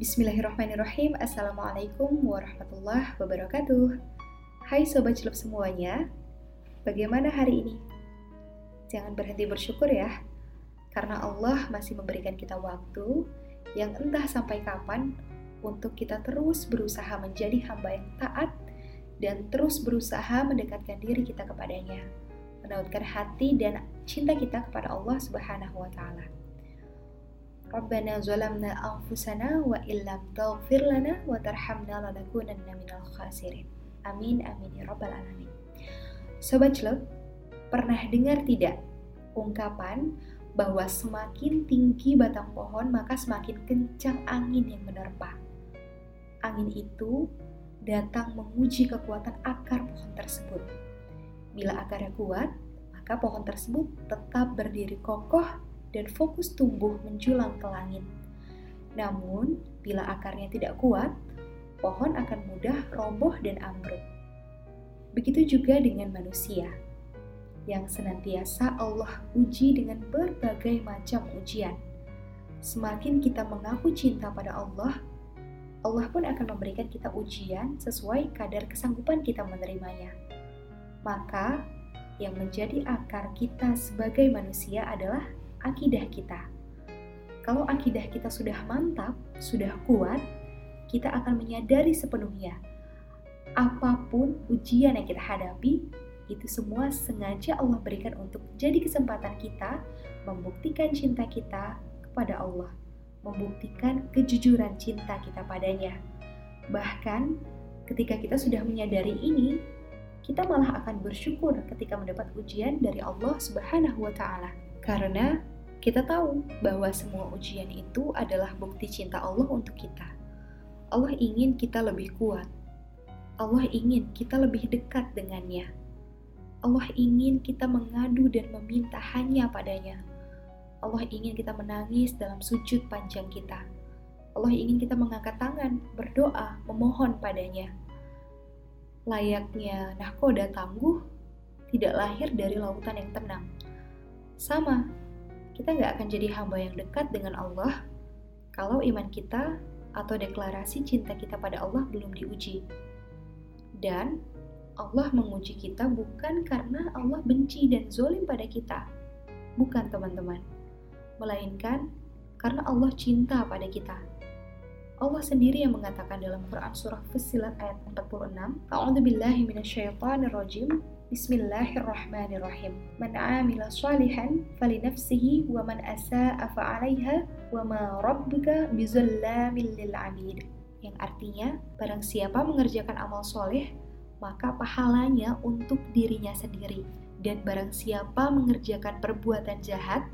Bismillahirrahmanirrahim. Assalamualaikum warahmatullahi wabarakatuh. Hai Sobat Celup semuanya Bagaimana hari ini? Jangan berhenti bersyukur ya Karena Allah masih memberikan kita waktu Yang entah sampai kapan Untuk kita terus berusaha menjadi hamba yang taat Dan terus berusaha mendekatkan diri kita kepadanya Menautkan hati dan cinta kita kepada Allah subhanahu wa ta'ala Zalamna anfusana wa illam taghfir lana wa tarhamna lanakunanna minal khasirin. Amin amin ya alamin. Sobat Celok, pernah dengar tidak ungkapan bahwa semakin tinggi batang pohon maka semakin kencang angin yang menerpa. Angin itu datang menguji kekuatan akar pohon tersebut. Bila akarnya kuat, maka pohon tersebut tetap berdiri kokoh dan fokus tumbuh menjulang ke langit. Namun, bila akarnya tidak kuat, pohon akan mudah roboh dan ambruk. Begitu juga dengan manusia, yang senantiasa Allah uji dengan berbagai macam ujian. Semakin kita mengaku cinta pada Allah, Allah pun akan memberikan kita ujian sesuai kadar kesanggupan kita menerimanya. Maka, yang menjadi akar kita sebagai manusia adalah akidah kita. Kalau akidah kita sudah mantap, sudah kuat, kita akan menyadari sepenuhnya apa pun ujian yang kita hadapi, itu semua sengaja Allah berikan untuk jadi kesempatan kita membuktikan cinta kita kepada Allah, membuktikan kejujuran cinta kita padanya. Bahkan ketika kita sudah menyadari ini, kita malah akan bersyukur ketika mendapat ujian dari Allah Subhanahu wa taala. Karena kita tahu bahwa semua ujian itu adalah bukti cinta Allah untuk kita. Allah ingin kita lebih kuat. Allah ingin kita lebih dekat dengannya. Allah ingin kita mengadu dan meminta hanya padanya. Allah ingin kita menangis dalam sujud panjang kita. Allah ingin kita mengangkat tangan, berdoa, memohon padanya. Layaknya nahkoda tangguh, tidak lahir dari lautan yang tenang. Sama kita nggak akan jadi hamba yang dekat dengan Allah kalau iman kita atau deklarasi cinta kita pada Allah belum diuji. Dan Allah menguji kita bukan karena Allah benci dan zolim pada kita. Bukan teman-teman. Melainkan karena Allah cinta pada kita. Allah sendiri yang mengatakan dalam Quran surah Fussilat ayat 46, A'udzu billahi rajim. Bismillahirrahmanirrahim. Man 'amila shalihan falinafsihi wa man asa'a fa'alaiha wa ma rabbuka bizallamin lil 'abid. Yang artinya, barang siapa mengerjakan amal soleh, maka pahalanya untuk dirinya sendiri. Dan barang siapa mengerjakan perbuatan jahat,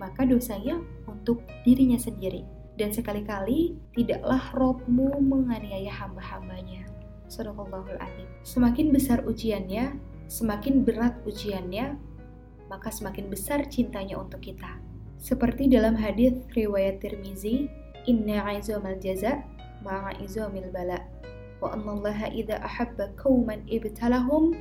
maka dosanya untuk dirinya sendiri. Dan sekali-kali tidaklah Robmu menganiaya hamba-hambanya. Semakin besar ujiannya, semakin berat ujiannya, maka semakin besar cintanya untuk kita. Seperti dalam hadis riwayat Tirmizi, "Inna aizamal jaza ma'a izamil bala." Wa annallaha idza ahabba qauman ibtalahum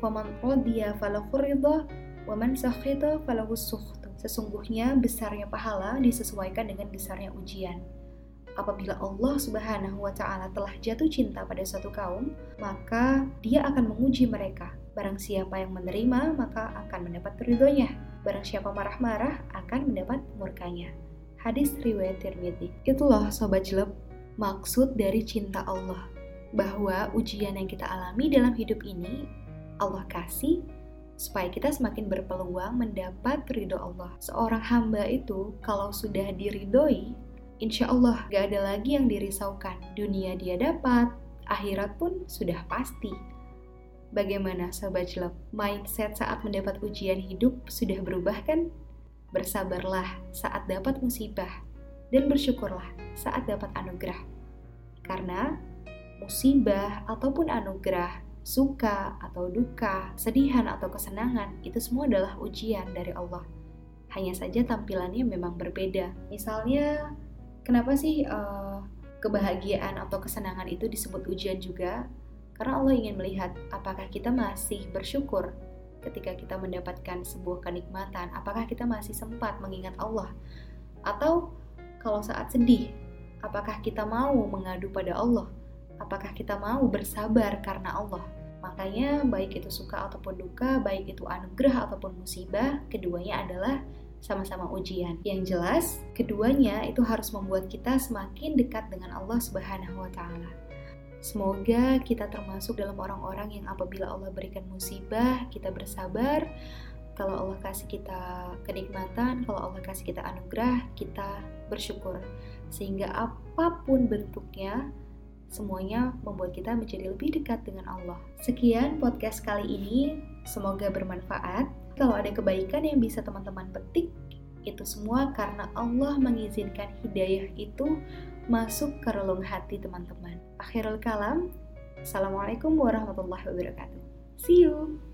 faman radiya falahu ridha wa man sakhita falahu sukht. Sesungguhnya besarnya pahala disesuaikan dengan besarnya ujian apabila Allah Subhanahu wa taala telah jatuh cinta pada suatu kaum, maka Dia akan menguji mereka Barang siapa yang menerima, maka akan mendapat ridhonya. Barang siapa marah-marah, akan mendapat murkanya. Hadis riwayat Tirmidzi. Itulah sobat jelek, maksud dari cinta Allah. Bahwa ujian yang kita alami dalam hidup ini, Allah kasih supaya kita semakin berpeluang mendapat ridho Allah. Seorang hamba itu kalau sudah diridhoi, insya Allah gak ada lagi yang dirisaukan. Dunia dia dapat, akhirat pun sudah pasti. Bagaimana Sobat Jelek? Mindset saat mendapat ujian hidup sudah berubah kan? Bersabarlah saat dapat musibah dan bersyukurlah saat dapat anugerah. Karena musibah ataupun anugerah, suka atau duka, sedihan atau kesenangan, itu semua adalah ujian dari Allah. Hanya saja tampilannya memang berbeda. Misalnya, kenapa sih uh, kebahagiaan atau kesenangan itu disebut ujian juga? Karena Allah ingin melihat apakah kita masih bersyukur ketika kita mendapatkan sebuah kenikmatan, apakah kita masih sempat mengingat Allah. Atau kalau saat sedih, Apakah kita mau mengadu pada Allah? Apakah kita mau bersabar karena Allah? Makanya baik itu suka ataupun duka, baik itu anugerah ataupun musibah, keduanya adalah sama-sama ujian. Yang jelas, keduanya itu harus membuat kita semakin dekat dengan Allah Subhanahu wa taala. Semoga kita termasuk dalam orang-orang yang apabila Allah berikan musibah, kita bersabar. Kalau Allah kasih kita kenikmatan, kalau Allah kasih kita anugerah, kita bersyukur. Sehingga apa pun bentuknya, semuanya membuat kita menjadi lebih dekat dengan Allah. Sekian podcast kali ini, semoga bermanfaat. Kalau ada kebaikan yang bisa teman-teman petik, itu semua karena Allah mengizinkan hidayah itu masuk ke relung hati teman-teman. Akhirul kalam, Assalamualaikum warahmatullahi wabarakatuh. See you!